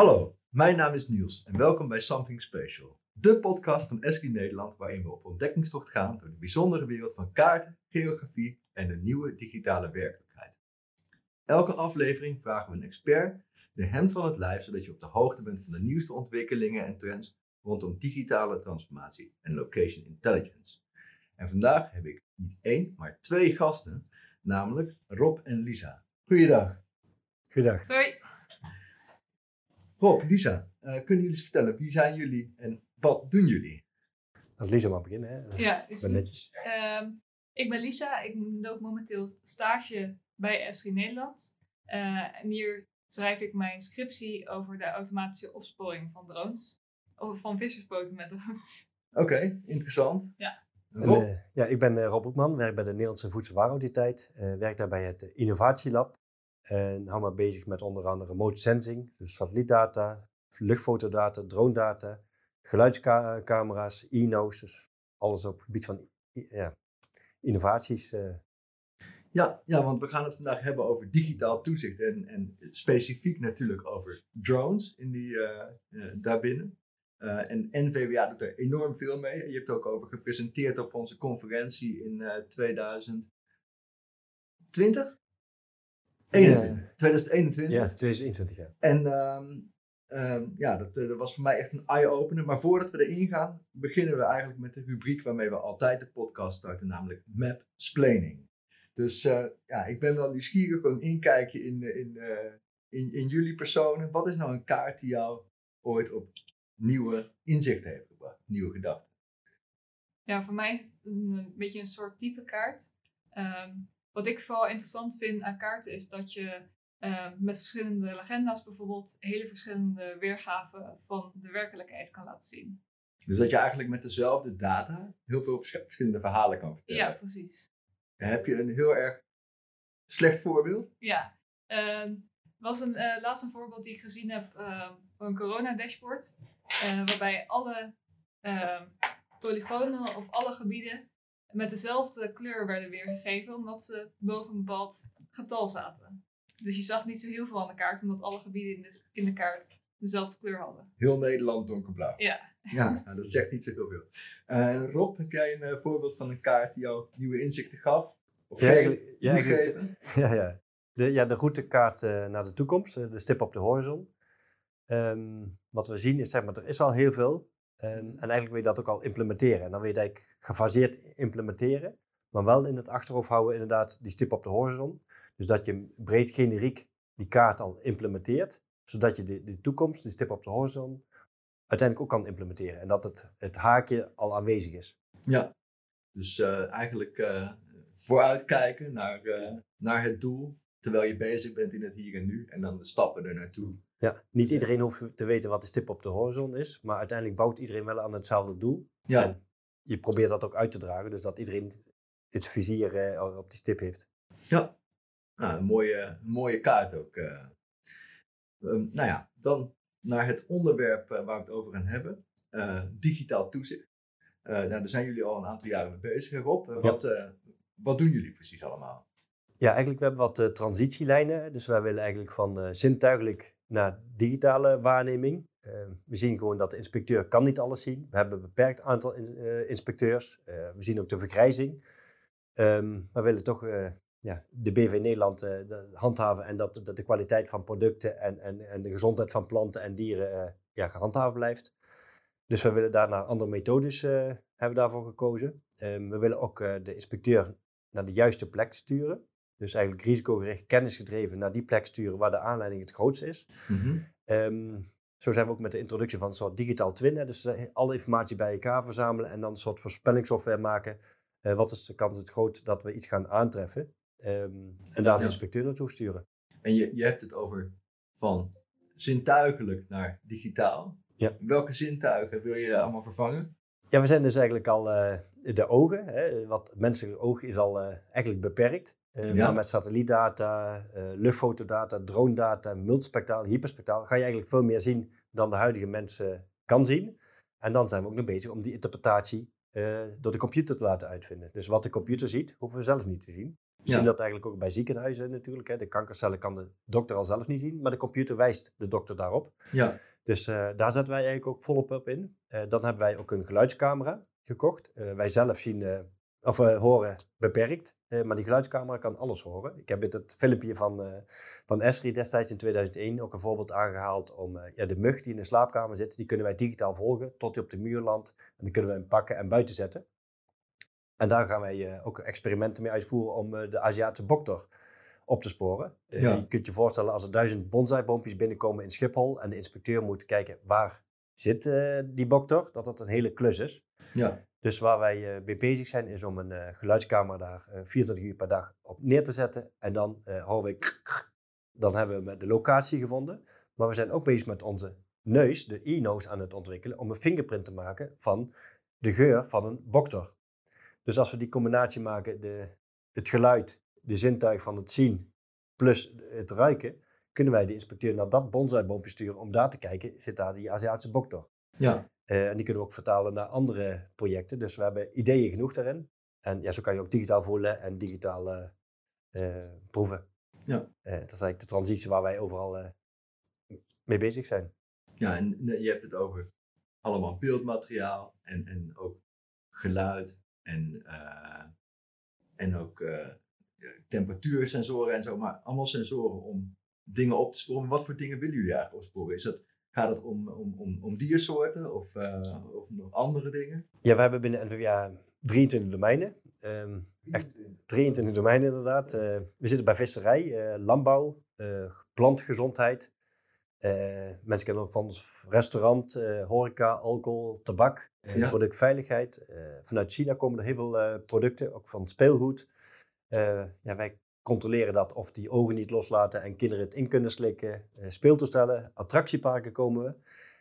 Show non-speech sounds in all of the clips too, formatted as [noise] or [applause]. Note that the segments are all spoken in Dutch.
Hallo, mijn naam is Niels en welkom bij Something Special. De podcast van Esky Nederland waarin we op ontdekkingstocht gaan door de bijzondere wereld van kaarten, geografie en de nieuwe digitale werkelijkheid. Elke aflevering vragen we een expert de hemd van het lijf zodat je op de hoogte bent van de nieuwste ontwikkelingen en trends rondom digitale transformatie en location intelligence. En vandaag heb ik niet één, maar twee gasten, namelijk Rob en Lisa. Goeiedag. Goeiedag. Hoi. Rob, Lisa, eh, kunnen jullie eens vertellen wie zijn jullie en wat doen jullie? Laat Lisa maar beginnen. Hè? Ja, is ben netjes. Ehm, ik ben Lisa. Ik loop momenteel stage bij Esri Nederland. Eh, en hier schrijf ik mijn scriptie over de automatische opsporing van drones. Over van vissersboten met drones. Oké, interessant. Ja. En, Rob? eh, ja, ik ben Rob Hoekman, werk bij de Nederlandse Voedselwaarautoriteit. eh werk daar bij het Innovatielab. En hou me bezig met onder andere remote sensing, dus satellietdata, luchtfotodata, dronedata, geluidscamera's, e-no's, dus alles op het gebied van innovaties. eh. Ja, ja, want we gaan het vandaag hebben over digitaal toezicht en, en specifiek natuurlijk over drones in die, eh, eh, daarbinnen. En NVWA doet er enorm veel mee. Je hebt er ook over gepresenteerd op onze conferentie in eh 2020? 21. 2021. ja, 2021 jaar. En ehm, ehm, ja, dat, eh, dat was voor mij echt een eye-opener. Maar voordat we erin gaan, beginnen we eigenlijk met de rubriek waarmee we altijd de podcast starten, namelijk Map Splaining. Dus eh, ja, ik ben wel nieuwsgierig, gewoon inkijken in, eh, in, eh, in, in jullie personen. Wat is nou een kaart die jou ooit op nieuwe inzichten heeft gebracht, nieuwe gedachten? Ja, voor mij is het een, een beetje een soort type kaart. Ehm, wat ik vooral interessant vind aan kaarten is dat je ehm, met verschillende legenda's bijvoorbeeld hele verschillende weergaven van de werkelijkheid kan laten zien. Dus dat je eigenlijk met dezelfde data heel veel vers- verschillende verhalen kan vertellen. Ja, precies. Heb je een heel erg slecht voorbeeld? Ja, ehm was een, eh, laatst een voorbeeld die ik gezien heb ehm, van een corona-dashboard. eh, waarbij alle ehm, polygonen of alle gebieden met dezelfde kleur werden weergegeven, omdat ze boven een bepaald getal zaten. Dus je zag niet zo heel veel aan de kaart, omdat alle gebieden in de, in de kaart dezelfde kleur hadden. Heel Nederland donkerblauw. Ja. Ja, nou, dat zegt niet zo heel veel. Eh, Rob, heb jij een eh, voorbeeld van een kaart die jou nieuwe inzichten gaf? Of Ja, geeft? ja, Moet eigenlijk- geven? [laughs] Ja, ja. De, ja, de routekaart eh, naar de toekomst, de stip op de horizon. Ehm, wat we zien is, zeg maar, er is al heel veel. En, en eigenlijk wil je dat ook al implementeren. En dan wil je het eigenlijk gefaseerd implementeren. Maar wel in het achterhoofd houden inderdaad die stip op de horizon. Dus dat je breed generiek die kaart al implementeert. Zodat je de, de toekomst, die stip op de horizon, uiteindelijk ook kan implementeren. En dat het, het haakje al aanwezig is. Ja, dus eh, eigenlijk eh, vooruitkijken naar, eh, naar het doel, terwijl je bezig bent in het hier en nu. En dan de stappen er naartoe. Ja, niet iedereen hoeft te weten wat de stip op de horizon is. Maar uiteindelijk bouwt iedereen wel aan hetzelfde doel. Ja, En je probeert dat ook uit te dragen, dus dat iedereen het vizier eh, op die stip heeft. ja. Nou, een mooie, mooie kaart ook. eh. Ehm, nou ja, dan naar het onderwerp eh, waar we het over gaan hebben. Digitaal toezicht. Nou, daar zijn jullie al een aantal jaren mee bezig, Rob. Wat, wat doen jullie precies allemaal? Ja, eigenlijk we hebben wat eh, transitielijnen. Dus wij willen eigenlijk van eh, zintuigelijk naar digitale waarneming. Eh, we zien gewoon dat de inspecteur kan niet alles zien. We hebben een beperkt aantal eh, inspecteurs. We zien ook de vergrijzing. Ehm, we willen toch ja, de BV Nederland de- handhaven en dat, dat de kwaliteit van producten en, en, en de gezondheid van planten en dieren ja, gehandhaafd blijft. Dus we willen daar naar andere methodes hebben daarvoor gekozen. Ehm, we willen ook de inspecteur naar de juiste plek sturen. Dus eigenlijk risicogericht, kennisgedreven naar die plek sturen waar de aanleiding het grootst is. Ehm, zo zijn we ook met de introductie van een soort digitaal twin. Hè, dus eh, alle informatie bij elkaar verzamelen en dan een soort voorspellingssoftware maken. Eh, wat is de kans het groot dat we iets gaan aantreffen? Ehm, en daar de inspecteur naartoe sturen. En je, je hebt het over van zintuigelijk naar digitaal. Ja. Welke zintuigen wil je allemaal vervangen? Ja, we zijn dus eigenlijk al eh, de ogen. Hè, wat het menselijke oog is al eigenlijk beperkt. Eh, Ja. Maar met satellietdata, eh luchtfotodata, dronedata, multispectaal, hyperspectaal ga je eigenlijk veel meer zien dan de huidige mens eh, kan zien. En dan zijn we ook nog bezig om die interpretatie eh, door de computer te laten uitvinden. Dus wat de computer ziet, hoeven we zelf niet te zien. We Ja. zien dat eigenlijk ook bij ziekenhuizen natuurlijk. Hè. De kankercellen kan de dokter al zelf niet zien, maar de computer wijst de dokter daarop. Ja, Dus daar zetten wij eigenlijk ook volop op in. Dan hebben wij ook een geluidscamera gekocht. Wij zelf zien, of horen beperkt, eh, maar die geluidscamera kan alles horen. Ik heb in het filmpje van, eh, van Esri destijds in 2001 ook een voorbeeld aangehaald om eh, ja, de mug die in de slaapkamer zit, die kunnen wij digitaal volgen tot hij op de muur landt. En die kunnen we hem pakken en buiten zetten. En daar gaan wij ook experimenten mee uitvoeren om de Aziatische boktor op te sporen. Ja. Je kunt je voorstellen als er duizend bonsaiboompjes binnenkomen in Schiphol en de inspecteur moet kijken waar zit die boktor, dat dat een hele klus is. Ja, Dus waar wij eh, mee bezig zijn is om een eh, geluidscamera daar eh 24 uur per dag op neer te zetten. En dan eh horen we dan hebben we de locatie gevonden. Maar we zijn ook bezig met onze neus, de e-nose aan het ontwikkelen, om een fingerprint te maken van de geur van een boktor. Dus als we die combinatie maken, de, het geluid, de zintuig van het zien plus het ruiken, kunnen wij de inspecteur naar dat bonsaiboompje sturen om daar te kijken, zit daar die Aziatische boktor. Ja, Eh, en die kunnen we ook vertalen naar andere projecten. Dus we hebben ideeën genoeg daarin. En ja, zo kan je ook digitaal voelen en digitaal eh, eh, proeven. Ja. Dat is eigenlijk de transitie waar wij overal mee bezig zijn. ja. En je hebt het over allemaal beeldmateriaal en, en ook geluid en, en ook temperatuursensoren en zo. Maar allemaal sensoren om dingen op te sporen. Wat voor dingen willen jullie eigenlijk opsporen? Is dat, gaat het om, om, om, om diersoorten of, eh, of nog andere dingen? Ja, we hebben binnen NVWA 23 domeinen. Ehm, echt 23 domeinen inderdaad. Eh, we zitten bij visserij, eh, landbouw, plantgezondheid. Mensen kennen ook van ons restaurant, horeca, alcohol, tabak, Ja. productveiligheid. Vanuit China komen er heel veel producten, ook van speelgoed. Ja, wij controleren dat of die ogen niet loslaten en kinderen het in kunnen slikken. Eh, speeltoestellen, attractieparken komen we.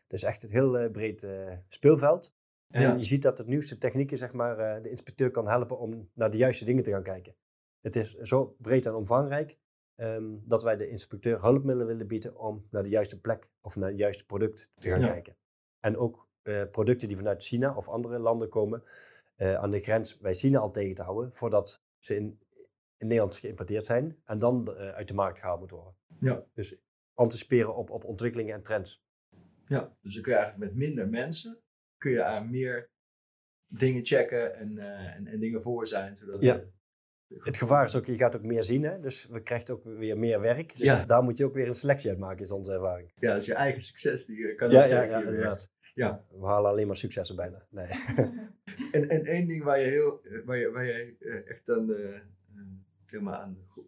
Dus echt een heel eh, breed eh, speelveld. En Ja. je ziet dat het nieuwste technieken, zeg maar, de inspecteur kan helpen om naar de juiste dingen te gaan kijken. Het is zo breed en omvangrijk ehm, dat wij de inspecteur hulpmiddelen willen bieden om naar de juiste plek of naar het juiste product te gaan Ja. kijken. En ook producten die vanuit China of andere landen komen, aan de grens bij China al tegen te houden voordat ze in, in Nederland geïmporteerd zijn en dan eh, uit de markt gehaald moeten worden. Ja. Dus anticiperen op, op ontwikkelingen en trends. Ja, dus dan kun je eigenlijk met minder mensen kun je aan meer dingen checken en, eh, en, en dingen voor zijn. Zodat Ja. Het gevaar is ook, je gaat ook meer zien, hè? dus we krijgen ook weer meer werk. Dus Ja. daar moet je ook weer een selectie uit maken, is onze ervaring. Ja, dus je eigen succes die eh, kan Ja, ja, ja, inderdaad. Ja. We halen alleen maar successen bijna. Nee. [laughs] En, en één ding waar je, heel, waar je, waar je echt aan de, zeg maar aan de go-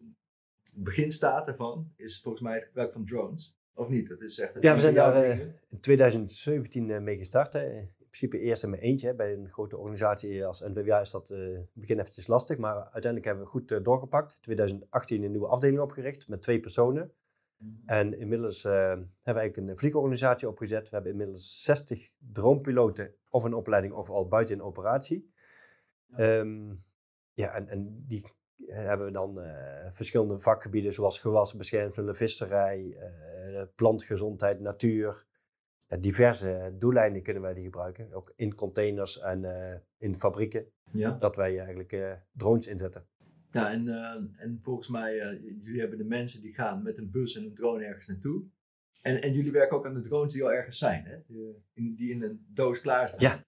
begin staat ervan, is volgens mij het gebruik van drones. Of niet? Dat is echt een Ja, we zijn daar, eh. In 2017 eh, mee gestart. Hè. In principe eerst in mijn eentje. hè. Bij een grote organisatie als NVWA is dat eh, in het begin eventjes lastig. Maar uiteindelijk hebben we goed eh, doorgepakt. 2018 een nieuwe afdeling opgericht met twee personen. En inmiddels hebben we eigenlijk een vliegorganisatie opgezet. We hebben inmiddels 60 dronepiloten of in opleiding of al buiten in operatie. Ehm, ja, en, en die hebben we dan eh, verschillende vakgebieden zoals gewasbeschermingsmiddelen, visserij, eh, plantgezondheid, natuur. Ja, diverse doeleinden kunnen wij die gebruiken. Ook in containers en eh, in fabrieken. Ja. Dat wij eigenlijk eh, drones inzetten. Ja, en, eh, en volgens mij, eh, jullie hebben de mensen die gaan met een bus en een drone ergens naartoe. En, en jullie werken ook aan de drones die al ergens zijn, hè? Die, in, die in een doos klaarstaan. Ja.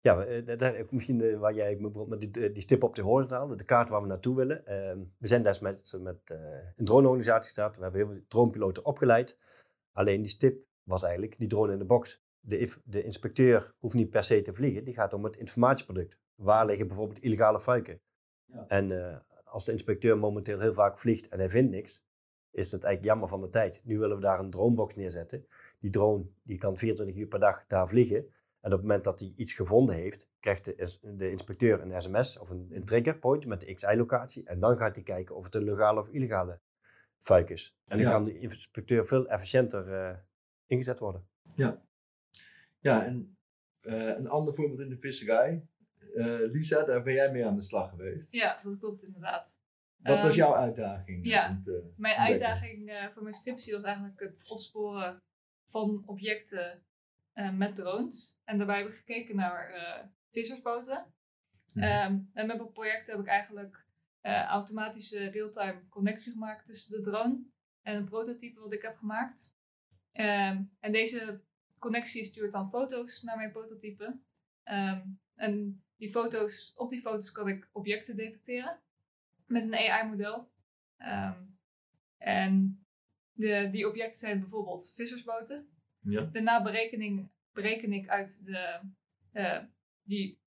Ja, eh, daar, ook misschien eh, waar jij me begon met die, die stip op de horizontaal, de kaart waar we naartoe willen. Ehm, we zijn daar met, met eh, een droneorganisatie gestart. We hebben heel veel dronepiloten opgeleid. Alleen die stip was eigenlijk die drone in de box. De, de inspecteur hoeft niet per se te vliegen, die gaat om het informatieproduct. Waar liggen bijvoorbeeld illegale fuiken? Ja. En eh, als de inspecteur momenteel heel vaak vliegt en hij vindt niks, is het eigenlijk jammer van de tijd. Nu willen we daar een dronebox neerzetten. Die drone die kan 24 uur per dag daar vliegen. En op het moment dat hij iets gevonden heeft, krijgt de, de inspecteur een sms of een, een triggerpoint met de XI-locatie. En dan gaat hij kijken of het een legale of illegale fuik is. En dan Ja. kan de inspecteur veel efficiënter eh, ingezet worden. Ja, en eh, een ander voorbeeld in de visserij. Eh, Lisa, daar ben jij mee aan de slag geweest. Ja, dat klopt inderdaad. Wat was Ehm, jouw uitdaging? eh, ja. om te Mijn ontdekken? uitdaging eh, voor mijn scriptie was eigenlijk het opsporen van objecten eh, met drones. En daarbij heb ik gekeken naar eh, vissersboten. Mhm. Ehm, en met mijn project heb ik eigenlijk eh, automatische real-time connectie gemaakt tussen de drone en een prototype wat ik heb gemaakt. Ehm, en deze connectie stuurt dan foto's naar mijn prototype. Ehm, en die foto's, op die foto's kan ik objecten detecteren met een AI-model. En de, die objecten zijn bijvoorbeeld vissersboten. Ja. Daarna berekening, bereken ik uit de, eh, die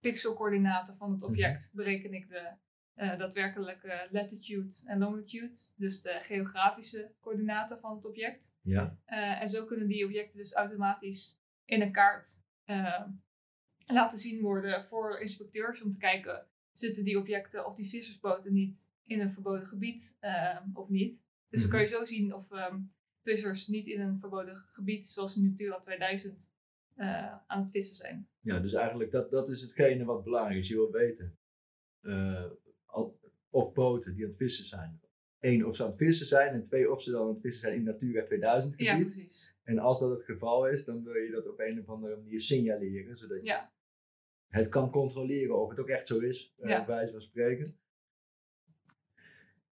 pixelcoördinaten van het object, bereken ik de eh, daadwerkelijke latitude en longitude, dus de geografische coördinaten van het object. Ja. Eh, en zo kunnen die objecten dus automatisch in een kaart laten zien worden voor inspecteurs om te kijken, zitten die objecten of die vissersboten niet in een verboden gebied of niet. Dus dan Mhm. kan je zo zien of ehm, vissers niet in een verboden gebied, zoals Natura 2000, eh, aan het vissen zijn. Ja, dus eigenlijk dat, dat is hetgene wat belangrijk is. Je wil weten eh, of boten die aan het vissen zijn. Eén, of ze aan het vissen zijn. En twee, of ze dan aan het vissen zijn in Natura 2000 Ja, gebied. precies. en als dat het geval is, dan wil je dat op een of andere manier signaleren. Zodat je Ja, het kan controleren of het ook echt zo is. Ja. bij wijze van spreken.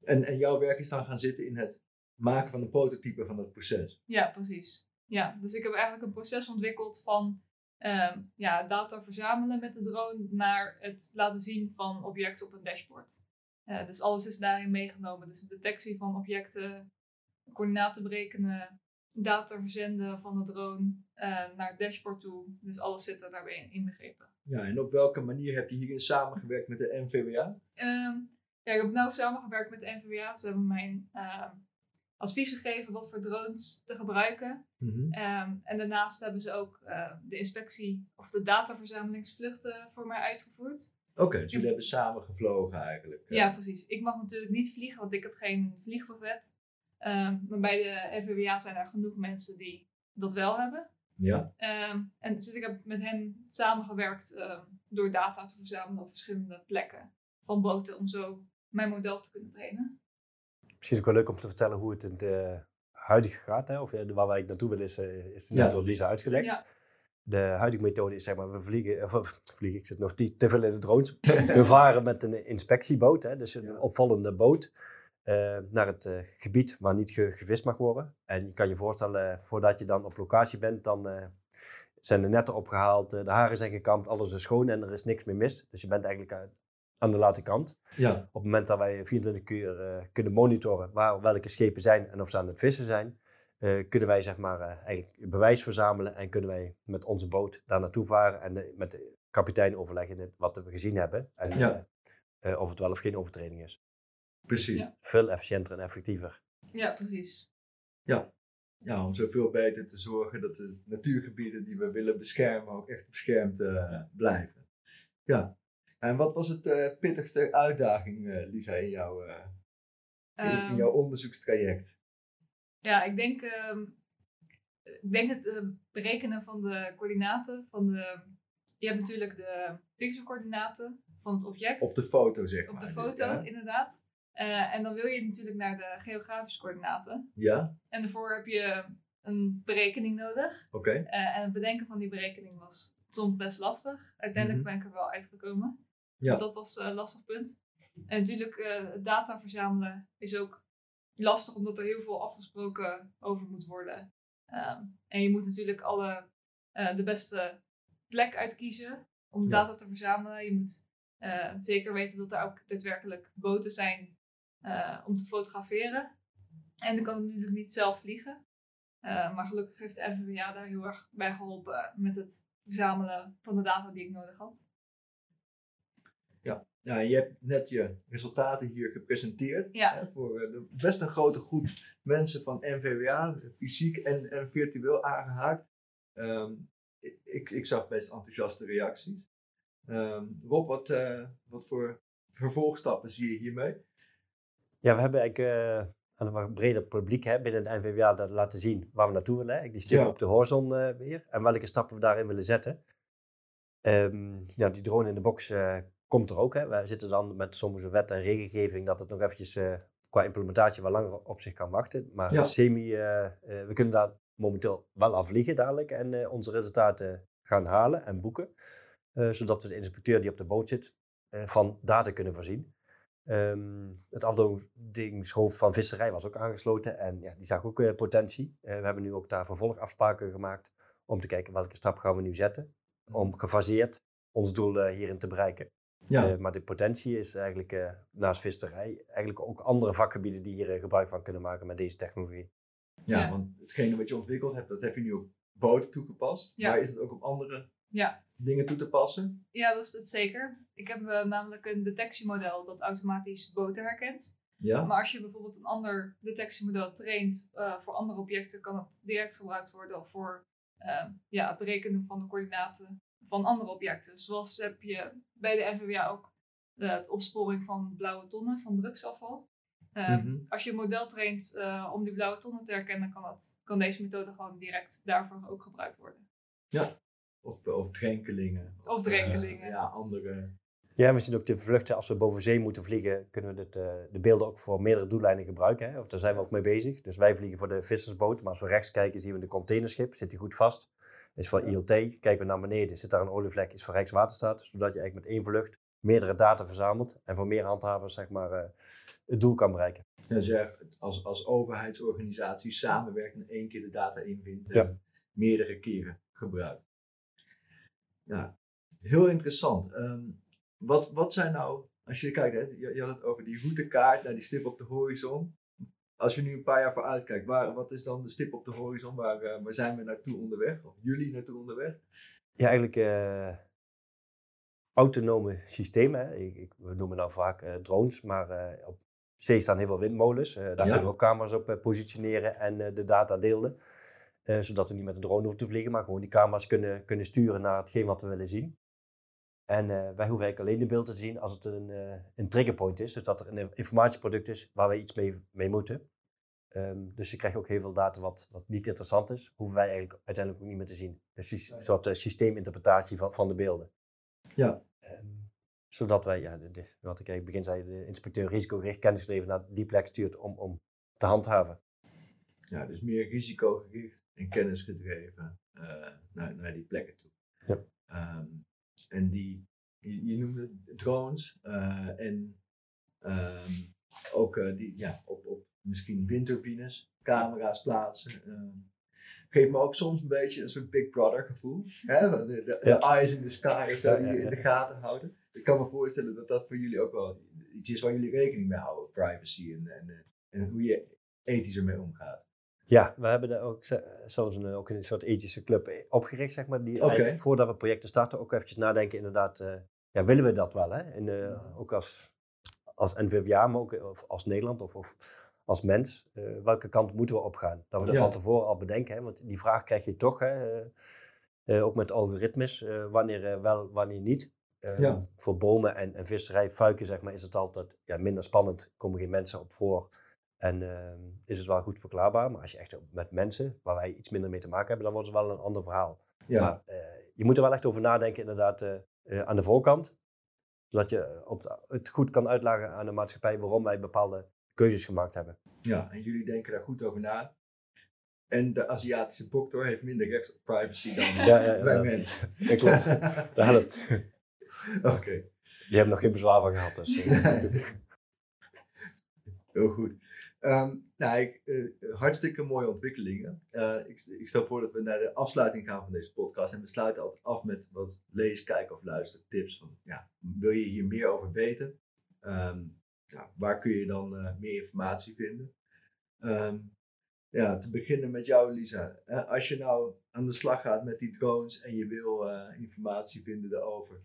En, en jouw werk is dan gaan zitten in het maken van een prototype van dat proces. ja, precies. Ja, dus ik heb eigenlijk een proces ontwikkeld van ehm, ja, data verzamelen met de drone naar het laten zien van objecten op een dashboard. Eh, dus alles is daarin meegenomen. Dus de detectie van objecten, coördinaten berekenen, data verzenden van de drone eh, naar het dashboard toe. Dus alles zit er daarbij in inbegrepen. Ja, en op welke manier heb je hierin samengewerkt met de NVWA? Ehm, ja, ik heb nauw samengewerkt met de NVWA. Ze hebben mij ehm, advies gegeven wat voor drones te gebruiken. Ehm, en daarnaast hebben ze ook eh, de inspectie of de dataverzamelingsvluchten voor mij uitgevoerd. Oké, dus jullie hebben samen gevlogen eigenlijk. Ja, precies. Ik mag natuurlijk niet vliegen, want ik heb geen vliegbevet. Ehm, maar bij de NVWA zijn er genoeg mensen die dat wel hebben. Ja, Ehm, en dus ik heb met hen samengewerkt door data te verzamelen op verschillende plekken van boten om zo mijn model te kunnen trainen. Misschien ook wel leuk om te vertellen hoe het in de huidige gaat. Hè? Of eh, waar wij naartoe willen is, eh, is net Ja. door Lisa uitgelegd. Ja. De huidige methode is zeg maar, we vliegen, of, of, [laughs] vliegen, ik zit nog te, te veel in de drones. [laughs] we varen met een inspectieboot, hè? dus een Ja. opvallende boot, eh, naar het eh, gebied waar niet ge- gevist mag worden. En je kan je voorstellen, voordat je dan op locatie bent, dan eh, zijn de netten opgehaald, eh, de haren zijn gekamd, alles is schoon en er is niks meer mis. Dus je bent eigenlijk aan- de late kant. ja, Op het moment dat wij 24 uur eh, kunnen monitoren waar welke schepen zijn en of ze aan het vissen zijn, eh, kunnen wij zeg maar eh, eigenlijk bewijs verzamelen en kunnen wij met onze boot daar naartoe varen en met de kapitein overleggen wat we gezien hebben en Ja. of het wel of geen overtreding is. precies. Ja. Veel efficiënter en effectiever. Ja, precies. Ja, om zoveel beter te zorgen dat de natuurgebieden die we willen beschermen ook echt beschermd blijven. Ja. En wat was het eh, pittigste uitdaging, eh, Lisa, in jouw, eh, in, in Ehm, jouw onderzoekstraject? Ja, ik denk, ehm, ik denk het berekenen van de coördinaten. Van de, je hebt natuurlijk de pixelcoördinaten van het object. Of de foto, zeg op maar. de foto, Ja? inderdaad. En dan wil je natuurlijk naar de geografische coördinaten. Ja? En daarvoor heb je een berekening nodig. Oké. En het bedenken van die berekening was soms best lastig. Uiteindelijk Mhm. ben ik er wel uitgekomen. Ja. Dus dat was een lastig punt. En natuurlijk, eh, data verzamelen is ook lastig, omdat er heel veel afgesproken over moet worden. Ehm, en je moet natuurlijk alle, eh, de beste plek uitkiezen om Ja. data te verzamelen. Je moet eh, zeker weten dat er ook daadwerkelijk boten zijn eh, om te fotograferen. En dan kan ik natuurlijk niet zelf vliegen. Eh, maar gelukkig heeft de NVWA daar heel erg bij geholpen met het verzamelen van de data die ik nodig had. Ja, je hebt net je resultaten hier gepresenteerd. Ja. Hè, voor eh, de, best een grote groep mensen van NVWA, fysiek en, en virtueel aangehaakt. Ehm, ik, ik zag best enthousiaste reacties. Ehm, Rob, wat, eh, wat voor vervolgstappen zie je hiermee? Ja, we hebben eigenlijk eh, aan een wat breder publiek hè, binnen de NVWA dat laten zien waar we naartoe willen. hè. Die Ja. op de horizon eh, weer en welke stappen we daarin willen zetten. Ehm, ja, die drone in de box eh, komt er ook. Hè. We zitten dan met sommige wet en regelgeving dat het nog eventjes eh, qua implementatie wat langer op zich kan wachten. Maar Ja. semi, eh, eh, we kunnen daar momenteel wel afvliegen dadelijk en onze resultaten gaan halen en boeken. zodat we de inspecteur die op de boot zit van data kunnen voorzien. Ehm, het afdelingshoofd van visserij was ook aangesloten en ja, die zag ook uh, potentie. we hebben nu ook daar vervolgafspraken gemaakt om te kijken welke stap gaan we nu zetten. Om gefaseerd ons doel hierin te bereiken. Ja. maar de potentie is eigenlijk naast visserij eigenlijk ook andere vakgebieden die hier gebruik van kunnen maken met deze technologie. Ja, want hetgene wat je ontwikkeld hebt, dat heb je nu op boten toegepast. Maar is het ook op andere ja. dingen toe te passen? Ja, dat is het zeker. Ik heb uh, namelijk een detectiemodel dat automatisch boten herkent. Ja. Maar als je bijvoorbeeld een ander detectiemodel traint uh, voor andere objecten, kan het direct gebruikt worden voor uh, ja, het berekenen van de coördinaten van andere objecten. Zoals heb je bij de NVWA ook het opsporing van blauwe tonnen van drugsafval. Mm Als je een model traint om die blauwe tonnen te herkennen, kan, dat, kan deze methode gewoon direct daarvoor ook gebruikt worden. Ja, of, of drenkelingen. Of, drenkelingen. Uh, ja, andere. Ja, we zien ook de vluchten, als we boven zee moeten vliegen, kunnen we dit, uh, de beelden ook voor meerdere doeleinden gebruiken. Hè? Of daar zijn we ook mee bezig. Dus wij vliegen voor de vissersboot, maar als we rechts kijken zien we de containerschip, zit die goed vast. Is voor ILT, kijken we naar beneden, zit daar een olievlek, is voor Rijkswaterstaat. Zodat je eigenlijk met één vlucht meerdere data verzamelt en voor meer handhavers zeg maar, uh, het doel kan bereiken. Dus je als, als overheidsorganisatie samenwerkt en één keer de data invindt en meerdere keren gebruikt. Ja, heel interessant. Ehm, wat, wat zijn nou, als je kijkt, hè, je, je, had het over die routekaart, naar die stip op de horizon. Als je nu een paar jaar vooruit kijkt, waar, wat is dan de stip op de horizon? Waar, uh, waar zijn we naartoe onderweg? Of jullie naartoe onderweg? Ja, eigenlijk uh, autonome systemen. Ik, ik, we noemen nou vaak uh, drones, maar op zee staan heel veel windmolens. daar kunnen we ook camera's op positioneren en de data delen. Uh, zodat we niet met een drone hoeven te vliegen, maar gewoon die camera's kunnen, kunnen sturen naar hetgeen wat we willen zien. En uh, wij hoeven eigenlijk alleen de beelden te zien als het een, uh, een triggerpoint is. Dus dat er een informatieproduct is waar wij iets mee, mee moeten. Um, dus je krijgt ook heel veel data wat, wat niet interessant is, hoeven wij eigenlijk uiteindelijk ook niet meer te zien. Dus een soort systeeminterpretatie van, van de beelden. Ja. Um, zodat wij, ja, de, de, wat ik eigenlijk begin zei, de inspecteur risicogericht kennis even naar die plek stuurt om, om te handhaven. Ja, dus meer risicogericht en kennisgedreven naar, naar die plekken toe. Ja. Um, en die, je, je noemde drones uh, en um, ook uh, die, ja, op, op misschien windturbines, camera's plaatsen. Um, geeft me ook soms een beetje een soort Big Brother gevoel. Hè? De, de, de eyes in the sky of zo, die je in de gaten houden. Ik kan me voorstellen dat dat voor jullie ook wel iets is waar jullie rekening mee houden. Privacy en, en, en hoe je ethisch ermee omgaat. Ja, we hebben daar ook zelfs een, ook een soort ethische club opgericht, zeg maar. Die okay. voordat we projecten starten ook eventjes nadenken, inderdaad, uh, ja, willen we dat wel? Hè? En, uh, ook als, als NVWA, maar ook als Nederland of, of als mens. Uh, welke kant moeten we opgaan? Dat we dat van tevoren al bedenken, hè? want die vraag krijg je toch, hè? ook met algoritmes, wanneer wel, wanneer niet. Ja. Voor bomen en, en visserij, fuiken, zeg maar, is het altijd ja, minder spannend. komen geen mensen op voor. En uh, is het wel goed verklaarbaar. Maar als je echt met mensen, waar wij iets minder mee te maken hebben, dan wordt het wel een ander verhaal. Ja. Maar uh, je moet er wel echt over nadenken, inderdaad, uh, aan de voorkant. Zodat je op het goed kan uitleggen aan de maatschappij waarom wij bepaalde keuzes gemaakt hebben. Ja, en jullie denken daar goed over na. En de Aziatische boktor heeft minder recht op privacy dan [laughs] ja, ja, wij mensen. [laughs] Dat klopt. [laughs] dat helpt. Oké. Okay. Die hebben nog geen bezwaar van gehad. Dus, Heel goed. Um, nou, uh, hartstikke mooie ontwikkelingen. Uh, ik, ik, stel voor dat we naar de afsluiting gaan van deze podcast. En we sluiten altijd af met wat lees, kijk of luistertips. Van, ja, wil je hier meer over weten? Ja, waar kun je dan uh, meer informatie vinden? Um, ja, te beginnen met jou, Lisa. als je nou aan de slag gaat met die drones en je wil informatie vinden daarover,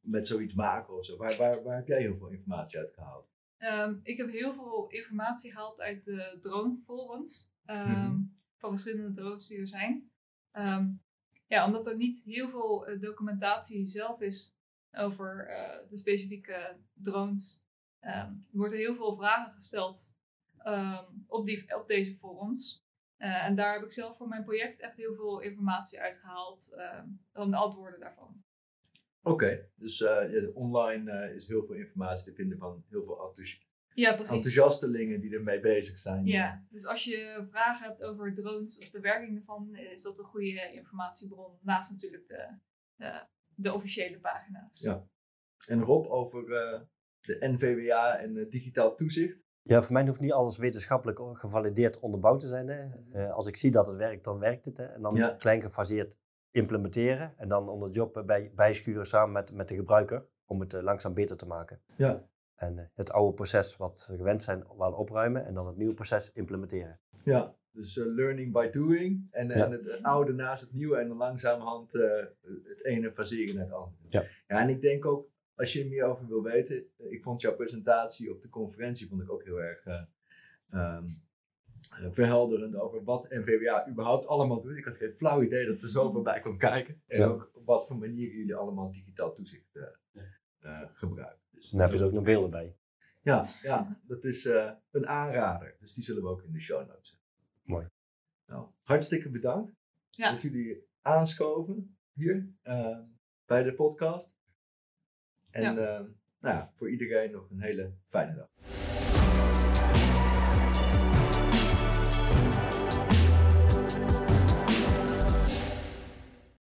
met zoiets maken of zo, waar, waar, waar heb jij heel veel informatie uit gehaald? Um, ik heb heel veel informatie gehaald uit de droneforums. Um, Van verschillende drones die er zijn. Um, ja, omdat er niet heel veel uh, documentatie zelf is over uh, de specifieke drones. worden er heel veel vragen gesteld op, die, op deze forums. Uh, en daar heb ik zelf voor mijn project echt heel veel informatie uitgehaald. dan de antwoorden daarvan. Oké, dus uh, ja, online uh, is heel veel informatie te vinden van heel veel enthousi ja, enthousiastelingen die ermee bezig zijn. Ja, dus als je vragen hebt over drones of de werking ervan, is dat een goede informatiebron. Naast natuurlijk de, de, de officiële pagina's. Ja. En Rob, over uh, de NVWA en eh, digitaal toezicht. Ja, voor mij hoeft niet alles wetenschappelijk gevalideerd onderbouwd te zijn. Hè. Eh, als ik zie dat het werkt, dan werkt het. Hè. En dan Ja. klein gefaseerd implementeren. En dan onder job bij, bijschuren samen met, met de gebruiker. Om het eh, langzaam beter te maken. Ja. En eh, het oude proces wat we gewend zijn, wel opruimen. En dan het nieuwe proces implementeren. Ja, dus eh, learning by doing. En, Ja. en het oude naast het nieuwe en dan langzamerhand het ene faseren naar het andere. Ja. ja, en ik denk ook, als je er meer over wil weten, ik vond jouw presentatie op de conferentie vond ik ook heel erg eh, ehm, eh, verhelderend over wat NVWA überhaupt allemaal doet. Ik had geen flauw idee dat er zoveel bij kon kijken. En Ja. ook op wat voor manier jullie allemaal digitaal toezicht eh, eh, gebruiken. Dus Dan heb je ook nog beelden bij. ja, ja, dat is eh, een aanrader. Dus die zullen we ook in de show notes zetten. Mooi. Nou, hartstikke bedankt Ja. dat jullie aanschoven hier eh, bij de podcast. En Ja. eh, nou ja, voor iedereen nog een hele fijne dag.